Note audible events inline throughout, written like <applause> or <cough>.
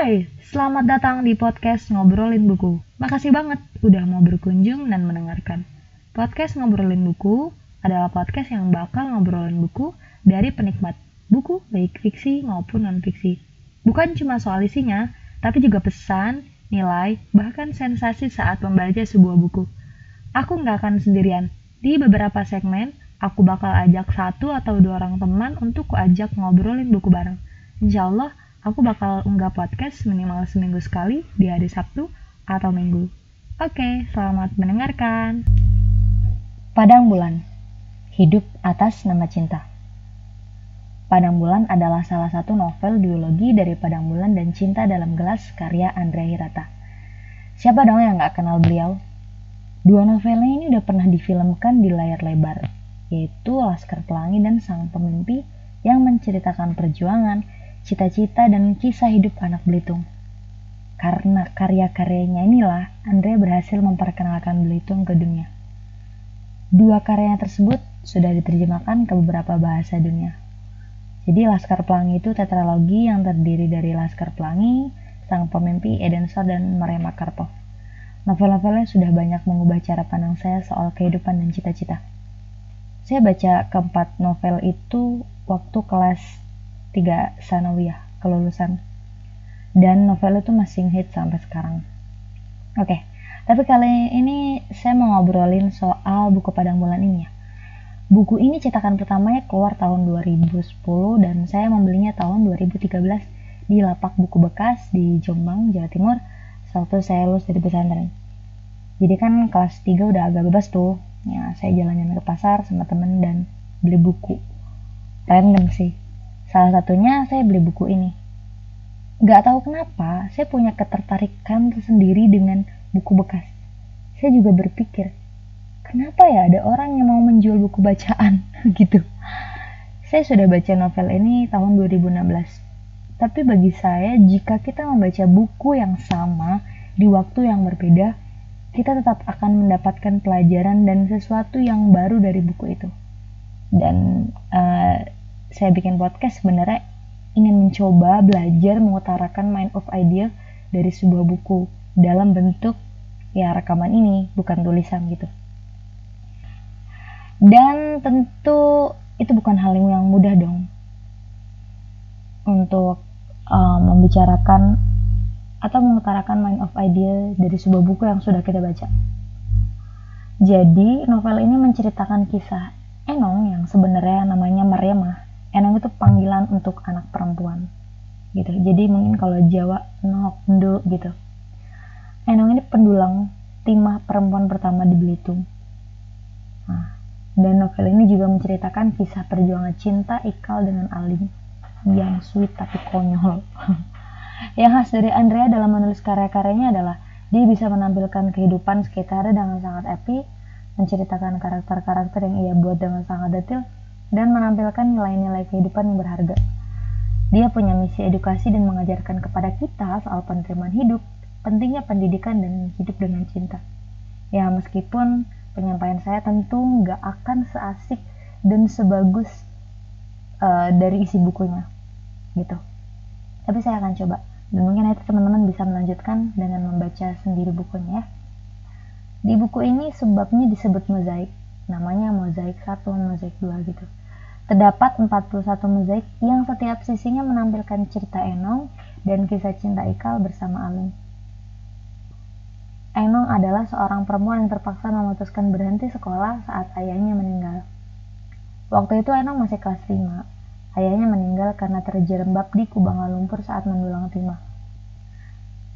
Hai, selamat datang di podcast Ngobrolin Buku. Makasih banget udah mau berkunjung dan mendengarkan. Podcast Ngobrolin Buku adalah podcast yang bakal ngobrolin buku dari penikmat buku baik fiksi maupun non-fiksi. Bukan cuma soal isinya, tapi juga pesan, nilai, bahkan sensasi saat membaca sebuah buku. Aku nggak akan sendirian. Di beberapa segmen, aku bakal ajak satu atau dua orang teman untuk kuajak ngobrolin buku bareng. Insya Allah, Aku bakal unggah podcast minimal seminggu sekali di hari Sabtu atau Minggu. Oke, selamat mendengarkan. Padang Bulan Hidup atas nama cinta Padang Bulan adalah salah satu novel duologi dari Padang Bulan dan Cinta dalam Gelas karya Andrea Hirata. Siapa dong yang gak kenal beliau? Dua novelnya ini udah pernah difilmkan di layar lebar, yaitu Laskar Pelangi dan Sang Pemimpi yang menceritakan perjuangan, cita-cita dan kisah hidup anak Belitung. Karena karya-karyanya inilah, Andre berhasil memperkenalkan Belitung ke dunia. Dua karyanya tersebut sudah diterjemahkan ke beberapa bahasa dunia. Jadi Laskar Pelangi itu tetralogi yang terdiri dari Laskar Pelangi, Sang Pemimpi, Edensor, dan Marema Karpov. Novel-novelnya sudah banyak mengubah cara pandang saya soal kehidupan dan cita-cita. Saya baca keempat novel itu waktu kelas tiga sanawiyah kelulusan. Dan novel itu masih hit sampai sekarang. Oke okay. tapi kali ini saya mau ngobrolin soal buku Padang Bulan ini ya. Buku ini cetakan pertamanya keluar tahun 2010 dan saya membelinya tahun 2013 di lapak buku bekas di Jombang, Jawa Timur. Sewaktu saya lulus dari pesantren. Jadi kan kelas 3 udah agak bebas tuh. Ya saya jalan-jalan ke pasar sama temen dan beli buku. Random sih Salah satunya saya beli buku ini. Gak tahu kenapa, saya punya ketertarikan tersendiri dengan buku bekas. Saya juga berpikir, kenapa ya ada orang yang mau menjual buku bacaan <laughs> gitu. Saya sudah baca novel ini tahun 2016. Tapi bagi saya, jika kita membaca buku yang sama di waktu yang berbeda, kita tetap akan mendapatkan pelajaran dan sesuatu yang baru dari buku itu. Dan uh, saya bikin podcast sebenarnya ingin mencoba belajar mengutarakan mind of idea dari sebuah buku dalam bentuk ya rekaman ini bukan tulisan gitu dan tentu itu bukan hal yang mudah dong untuk um, membicarakan atau mengutarakan mind of idea dari sebuah buku yang sudah kita baca. Jadi, novel ini menceritakan kisah Enong yang sebenarnya namanya Mariamah Enang itu panggilan untuk anak perempuan gitu. Jadi mungkin kalau Jawa nok ndo gitu. Enong ini pendulang timah perempuan pertama di Belitung. Nah, dan novel ini juga menceritakan kisah perjuangan cinta Ikal dengan Alim yang sweet tapi konyol. <laughs> Yang khas dari Andrea dalam menulis karya-karyanya adalah dia bisa menampilkan kehidupan sekitarnya dengan sangat epic menceritakan karakter-karakter yang ia buat dengan sangat detail dan menampilkan nilai-nilai kehidupan yang berharga. Dia punya misi edukasi dan mengajarkan kepada kita soal penerimaan hidup, pentingnya pendidikan dan hidup dengan cinta. Ya, meskipun penyampaian saya tentu nggak akan seasik dan sebagus uh, dari isi bukunya, gitu. Tapi saya akan coba, dan mungkin nanti teman-teman bisa melanjutkan dengan membaca sendiri bukunya ya. Di buku ini sebabnya disebut mozaik, namanya mozaik satu, mozaik dua gitu. Terdapat 41 mozaik yang setiap sisinya menampilkan cerita Enong dan kisah cinta Ikal bersama Alim. Enong adalah seorang perempuan yang terpaksa memutuskan berhenti sekolah saat ayahnya meninggal. Waktu itu Enong masih kelas 5. Ayahnya meninggal karena terjerembab di Kubangan Lumpur saat mendulang timah.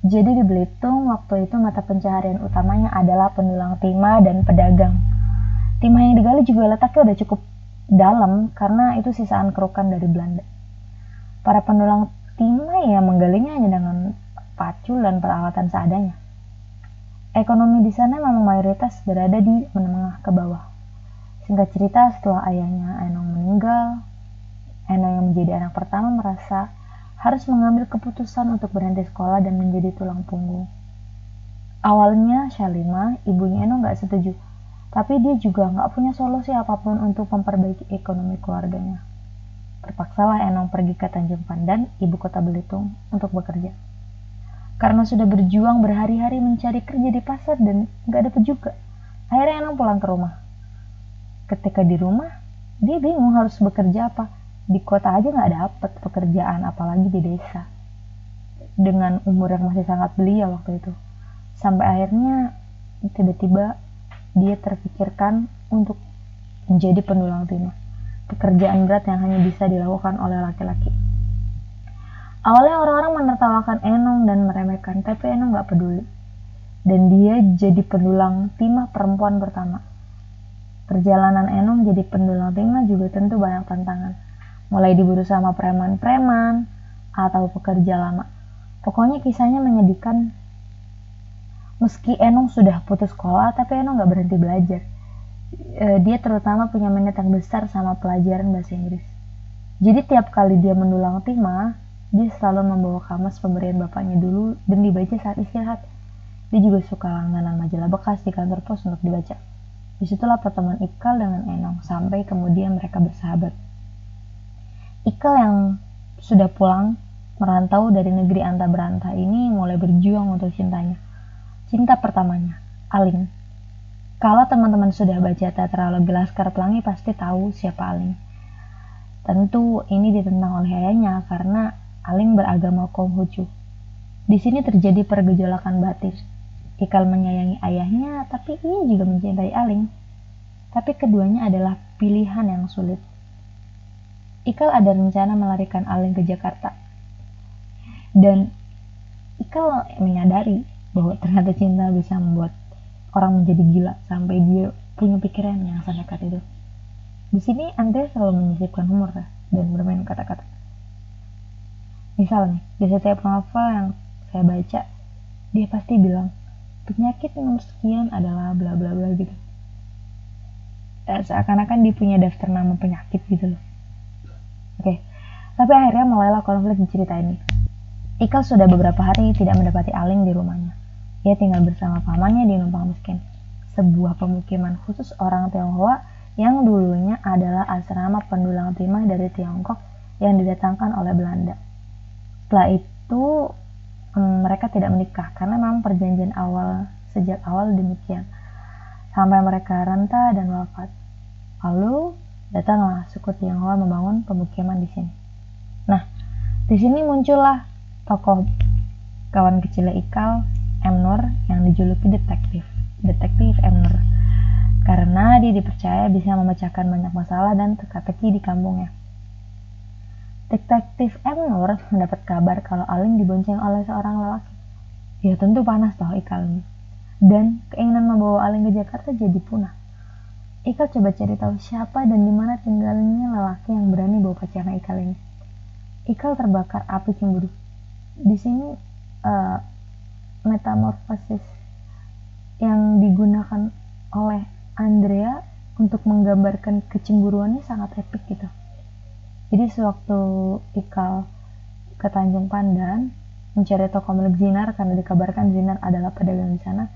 Jadi di Belitung, waktu itu mata pencaharian utamanya adalah pendulang timah dan pedagang. Timah yang digali juga letaknya udah cukup dalam karena itu sisaan kerukan dari Belanda. Para pendulang timah ya menggalinya hanya dengan pacul dan peralatan seadanya. Ekonomi di sana memang mayoritas berada di menengah ke bawah. Singkat cerita, setelah ayahnya Enong meninggal, Enong yang menjadi anak pertama merasa harus mengambil keputusan untuk berhenti sekolah dan menjadi tulang punggung. Awalnya Shalima, ibunya Enong gak setuju tapi dia juga nggak punya solusi apa pun untuk memperbaiki ekonomi keluarganya. Terpaksalah Enong pergi ke Tanjung Pandan, ibu kota Belitung, untuk bekerja. karena sudah berjuang berhari-hari mencari kerja di pasar dan gak dapet juga. Akhirnya Enong pulang ke rumah. Ketika di rumah, dia bingung harus bekerja apa. Di kota aja gak dapet pekerjaan, apalagi di desa. Dengan umur yang masih sangat belia waktu itu. Sampai akhirnya tiba-tiba dia terpikirkan untuk menjadi pendulang timah. Pekerjaan berat yang hanya bisa dilakukan oleh laki-laki. Awalnya orang-orang menertawakan Enong dan meremehkan, tapi Enong gak peduli. Dan dia jadi pendulang timah perempuan pertama. Perjalanan Enong jadi pendulang timah juga tentu banyak tantangan. Mulai diburu sama preman-preman atau pekerja lama. Pokoknya kisahnya menyedihkan. Meski Enong sudah putus sekolah, tapi Enong gak berhenti belajar. E, dia terutama punya minat yang besar sama pelajaran bahasa Inggris. Jadi tiap kali dia mendulang timah, dia selalu membawa kamus pemberian bapaknya dulu dan dibaca saat istirahat. Dia juga suka langganan majalah bekas di kantor pos untuk dibaca. Di situlah pertemuan Ikal dengan Enong sampai kemudian mereka bersahabat. Ikal yang sudah pulang merantau dari negeri anta berantah ini mulai berjuang untuk cintanya. Cinta pertamanya, Aling. Kalau teman-teman sudah baca tetralogi Laskar Pelangi pasti tahu siapa Aling. Tentu ini ditentang oleh ayahnya karena Aling beragama Konghucu. Di sini terjadi pergejolakan batin. Ikal menyayangi ayahnya, tapi ia juga mencintai Aling. Tapi keduanya adalah pilihan yang sulit. Ikal ada rencana melarikan Aling ke Jakarta. Dan Ikal menyadari bahwa ternyata cinta bisa membuat orang menjadi gila sampai dia punya pikiran yang sangat itu. Di sini Andre selalu menyisipkan humor dan bermain kata-kata. Misal nih, di setiap novel yang saya baca, dia pasti bilang, penyakit nomor sekian adalah bla bla bla gitu. Eh, seakan-akan dia punya daftar nama penyakit gitu loh. Oke, tapi akhirnya mulailah konflik di cerita ini. Ikal sudah beberapa hari tidak mendapati Aling di rumahnya. Ia tinggal bersama pamannya di Numpang Miskin, sebuah pemukiman khusus orang Tionghoa yang dulunya adalah asrama pendulang timah dari Tiongkok yang didatangkan oleh Belanda. Setelah itu mereka tidak menikah karena memang perjanjian awal sejak awal demikian sampai mereka renta dan wafat. Lalu datanglah suku Tionghoa membangun pemukiman di sini. Nah di sini muncullah tokoh kawan kecil Ikal M Nur yang dijuluki detektif detektif M Nur karena dia dipercaya bisa memecahkan banyak masalah dan teka-teki di kampungnya. Detektif M. Nur mendapat kabar kalau Aling dibonceng oleh seorang lelaki. Ya tentu panas toh Ikal ini. Dan keinginan membawa Aling ke Jakarta jadi punah. Ikal coba cari tahu siapa dan di mana tinggalnya lelaki yang berani bawa pacarnya Ikal ini. Ikal terbakar api cemburu. Di sini uh, metamorfosis yang digunakan oleh Andrea untuk menggambarkan kecemburuannya sangat epic gitu. Jadi sewaktu Ikal ke Tanjung Pandan mencari toko milik Zinar karena dikabarkan Zinar adalah pedagang di sana.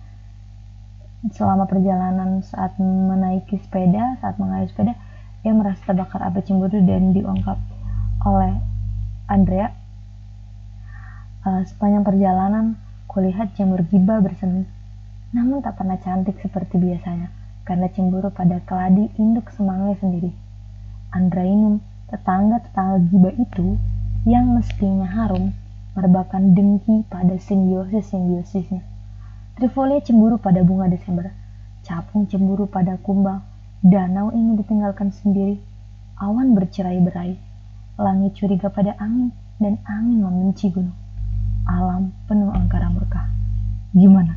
Selama perjalanan saat menaiki sepeda, saat mengayuh sepeda, ia merasa terbakar api cemburu dan diungkap oleh Andrea. Uh, sepanjang perjalanan, kulihat jamur giba bersemi, namun tak pernah cantik seperti biasanya karena cemburu pada keladi induk semangnya sendiri. Andrainum tetangga-tetangga giba itu yang mestinya harum merebakkan dengki pada simbiosis-simbiosisnya. Trifolia cemburu pada bunga Desember, capung cemburu pada kumbang, danau ingin ditinggalkan sendiri, awan bercerai-berai, langit curiga pada angin, dan angin membenci gunung. Alam penuh angkara murka. Gimana?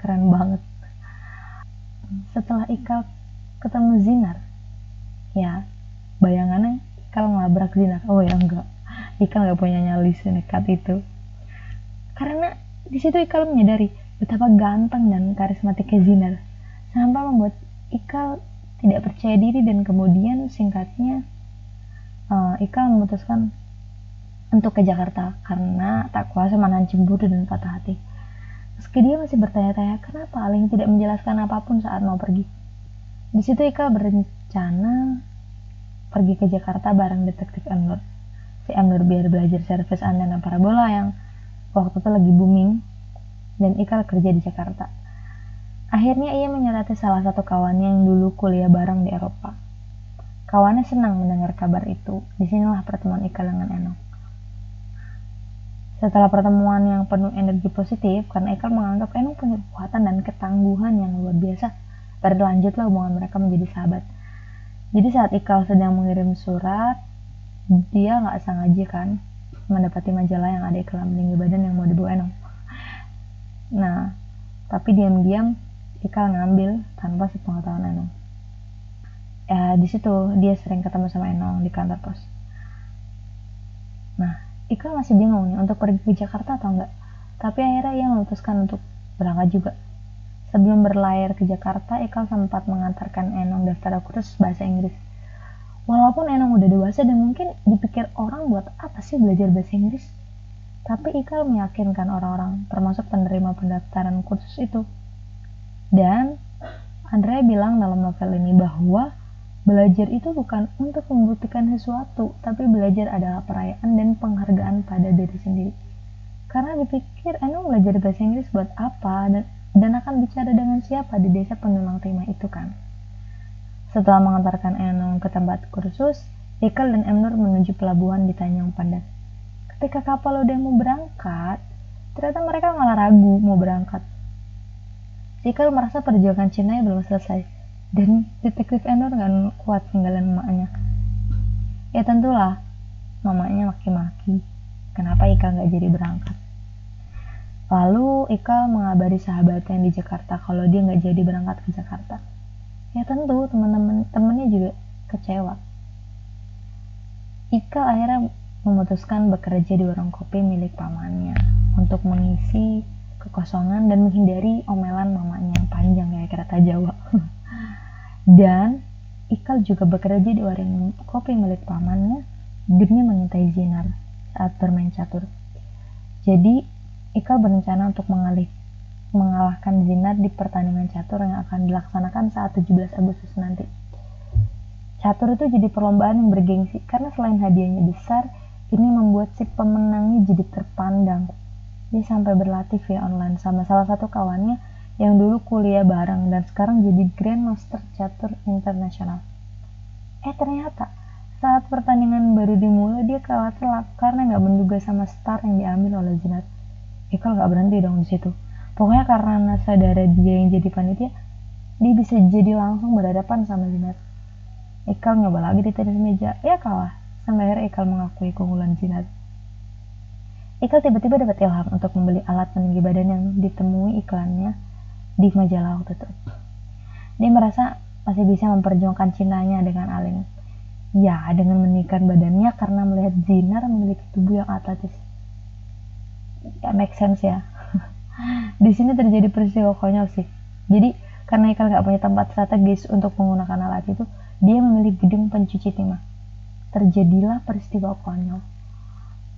Keren banget. Setelah Ika ketemu Zinar, ya bayangannya kalau ngelabrak Zinar oh ya enggak Ikal nggak punya nyali senekat itu karena di situ Ikal menyadari betapa ganteng dan karismatiknya Zinar sampai membuat Ikal tidak percaya diri dan kemudian singkatnya uh, Ikal memutuskan untuk ke Jakarta karena tak kuasa menahan cemburu dan patah hati. Meski dia masih bertanya-tanya kenapa Aling tidak menjelaskan apa pun saat mau pergi. Di situ Ikal berencana pergi ke Jakarta bareng detektif Emnur. Si Emnur biar belajar servis antena parabola yang waktu itu lagi booming dan Ikal kerja di Jakarta. Akhirnya ia menyurati salah satu kawannya yang dulu kuliah bareng di Eropa. Kawannya senang mendengar kabar itu. Di sinilah pertemuan Ikal dengan Enong. Setelah pertemuan yang penuh energi positif, karena Ikal menganggap Enong punya kekuatan dan ketangguhan yang luar biasa, berlanjutlah hubungan mereka menjadi sahabat. Jadi saat Ikal sedang mengirim surat, dia nggak sengaja kan mendapati majalah yang ada iklan meninggi badan yang mau dibawa Enong. Nah, tapi diam-diam Ikal ngambil tanpa sepengetahuan Enong. Ya, di situ dia sering ketemu sama Enong di kantor pos. Nah, Ikal masih bingung nih untuk pergi ke Jakarta atau enggak. Tapi akhirnya ia memutuskan untuk berangkat juga. Sebelum berlayar ke Jakarta, Ikal sempat mengantarkan Enong daftar kursus bahasa Inggris. Walaupun Enong udah dewasa dan mungkin dipikir orang buat apa sih belajar bahasa Inggris, tapi Ikal meyakinkan orang-orang, termasuk penerima pendaftaran kursus itu. Dan Andrea bilang dalam novel ini bahwa belajar itu bukan untuk membuktikan sesuatu, tapi belajar adalah perayaan dan penghargaan pada diri sendiri. Karena dipikir Enong belajar bahasa Inggris buat apa dan dan akan bicara dengan siapa di desa pendulang timah itu kan. Setelah mengantarkan Enong ke tempat kursus, Ikal dan Emnur menuju pelabuhan di Tanjung Pandan. Ketika kapal udah mau berangkat, ternyata mereka malah ragu mau berangkat. Ikal merasa perjuangan Cina belum selesai, dan detektif Enur gak kuat tinggalin emaknya. Ya tentulah, mamanya maki-maki. Kenapa Ikal gak jadi berangkat? Lalu Ika mengabari sahabatnya di Jakarta kalau dia nggak jadi berangkat ke Jakarta. Ya tentu teman-teman temannya juga kecewa. Ika akhirnya memutuskan bekerja di warung kopi milik pamannya untuk mengisi kekosongan dan menghindari omelan mamanya yang panjang kayak kereta Jawa. <laughs> dan Ikal juga bekerja di warung kopi milik pamannya demi mengintai Zinar saat bermain catur. Jadi Ikal berencana untuk mengalih, mengalahkan Zinar di pertandingan catur yang akan dilaksanakan saat 17 Agustus nanti. Catur itu jadi perlombaan yang bergengsi karena selain hadiahnya besar, ini membuat si pemenangnya jadi terpandang. Dia sampai berlatih via online sama salah satu kawannya yang dulu kuliah bareng dan sekarang jadi Grandmaster Catur Internasional. Eh ternyata saat pertandingan baru dimulai dia kalah telak karena nggak menduga sama star yang diambil oleh Zinar. Ikal gak berhenti dong di situ. Pokoknya karena sadara dia yang jadi panitia, dia bisa jadi langsung berhadapan sama Zinar. Ikal nyoba lagi di tenis meja, ya kalah. Sampai akhirnya Ikal mengakui keunggulan Zinar. Ikal tiba-tiba dapat ilham untuk membeli alat peninggi badan yang ditemui iklannya di majalah waktu itu. Dia merasa masih bisa memperjuangkan cintanya dengan Aling. Ya, dengan menikahkan badannya karena melihat Zinar memiliki tubuh yang atletis. Ya make sense ya. <laughs> Di sini terjadi peristiwa konyol sih. Jadi karena Ikal nggak punya tempat strategis untuk menggunakan alat itu dia memilih gedung pencuci timah. Terjadilah peristiwa konyol.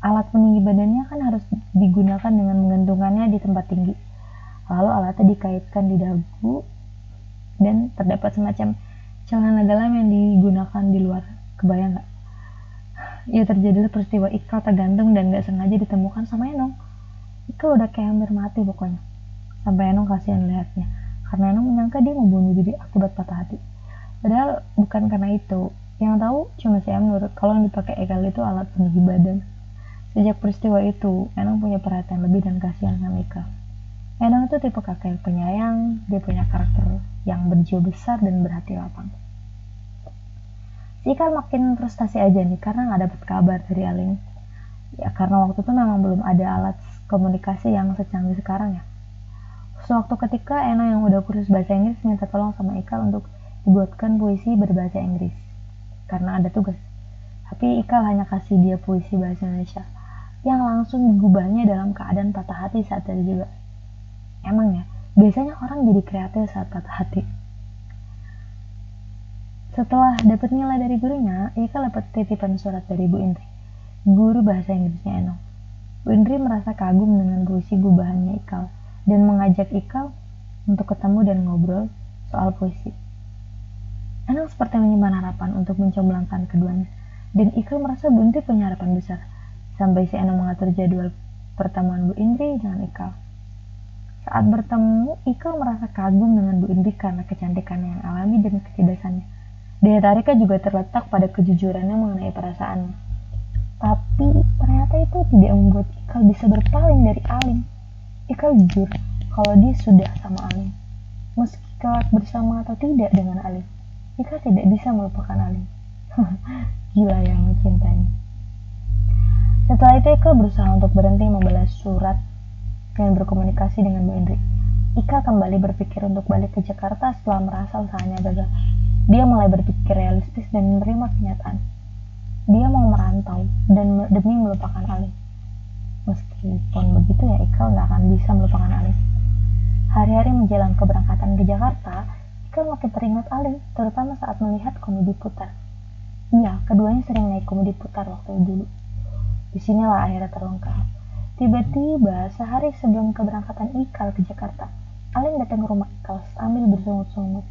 Alat peninggi badannya kan harus digunakan dengan menggantungkannya di tempat tinggi lalu alatnya dikaitkan di dagu dan terdapat semacam celana dalam yang digunakan di luar kebayang nggak ya terjadilah peristiwa Ikal tergantung dan gak sengaja ditemukan sama Enong Ika udah kayak hampir mati pokoknya. Sampai Enong kasihan lihatnya. Karena Enong menyangka dia mau bunuh diri akibat patah hati. Padahal bukan karena itu. Yang tahu cuma si Emnur kalau yang dipakai Ekal itu alat peninggi badan. Sejak peristiwa itu, Enong punya perhatian lebih dan kasihan sama Ika. Enong itu tipe kakek penyayang, dia punya karakter yang berjiwa besar dan berhati lapang. Ika makin frustasi aja nih karena nggak dapat kabar dari Aling. Ya karena waktu itu memang belum ada alat komunikasi yang secanggih sekarang ya. Suatu ketika Eno yang udah kursus bahasa Inggris minta tolong sama Ikal untuk dibuatkan puisi berbahasa Inggris karena ada tugas. Tapi Ikal hanya kasih dia puisi bahasa Indonesia yang langsung digubahnya dalam keadaan patah hati saat itu juga. Emang ya, biasanya orang jadi kreatif saat patah hati. Setelah dapat nilai dari gurunya, Ikal dapat titipan surat dari Bu Indri, guru bahasa Inggrisnya Eno. Windri merasa kagum dengan puisi gubahannya Ikal dan mengajak Ikal untuk ketemu dan ngobrol soal puisi. Enang seperti menyimpan harapan untuk mencomblangkan keduanya, dan Ikal merasa Bunti punya harapan besar. Sampai si Enang mengatur jadwal pertemuan Bu Indri dengan Ikal. Saat bertemu, Ikal merasa kagum dengan Bu Indri karena kecantikannya yang alami dan kecerdasannya. Daya tariknya juga terletak pada kejujurannya mengenai perasaannya. Tapi ternyata itu tidak membuat Ikal bisa berpaling dari Alim. Ikal jujur kalau dia sudah sama Alim. Meski kelak bersama atau tidak dengan Alim, Ikal tidak bisa melupakan Alim. <laughs> Gila yang mencintainya. Setelah itu Ikal berusaha untuk berhenti membalas surat dan berkomunikasi dengan Bu Indri. Ika kembali berpikir untuk balik ke Jakarta setelah merasa usahanya gagal. Dia mulai berpikir realistis dan menerima kenyataan. Dia mau merantau dan demi melupakan Ali. Meskipun begitu ya Ikal nggak akan bisa melupakan Ali. Hari-hari menjelang keberangkatan ke Jakarta, Ikal makin teringat Ali, terutama saat melihat komedi putar. Iya, keduanya sering naik komedi putar waktu dulu. Di sinilah akhirnya terungkap. Tiba-tiba, sehari sebelum keberangkatan Ikal ke Jakarta, Alim datang ke rumah Ikal sambil bersungut-sungut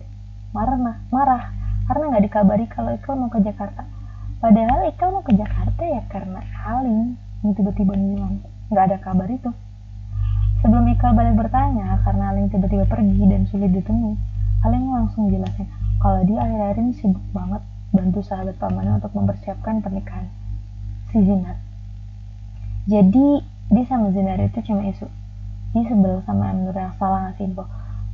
marah marah karena nggak dikabari kalau Ikal mau ke Jakarta. Padahal Ikal mau ke Jakarta ya karena Alim yang tiba-tiba ngilang. Nggak ada kabar itu. Sebelum Ikal balik bertanya karena Alim tiba-tiba pergi dan sulit ditemui, Alim langsung jelasin kalau dia akhir-akhir ini sibuk banget bantu sahabat pamannya untuk mempersiapkan pernikahan si Zinar. Jadi dia sama Zinar itu cuma isu. Dia sebel sama Nur yang salah ngasih info.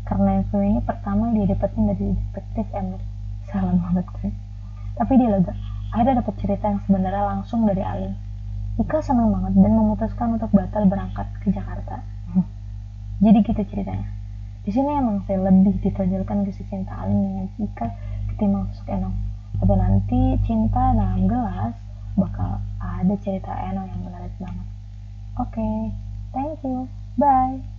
Karena info ini pertama dia dapetin dari detektif Emir salah banget gue tapi dia lega. Akhirnya dapet cerita yang sebenarnya langsung dari Alim. Ika senang banget dan memutuskan untuk batal berangkat ke Jakarta. <laughs> Jadi gitu ceritanya. Di sini emang saya lebih ditonjolkan kisah cinta Alim dengan Ika ketimbang sosok Enong tapi nanti cinta dalam gelas bakal ada cerita Enong yang menarik banget oke okay, thank you. Bye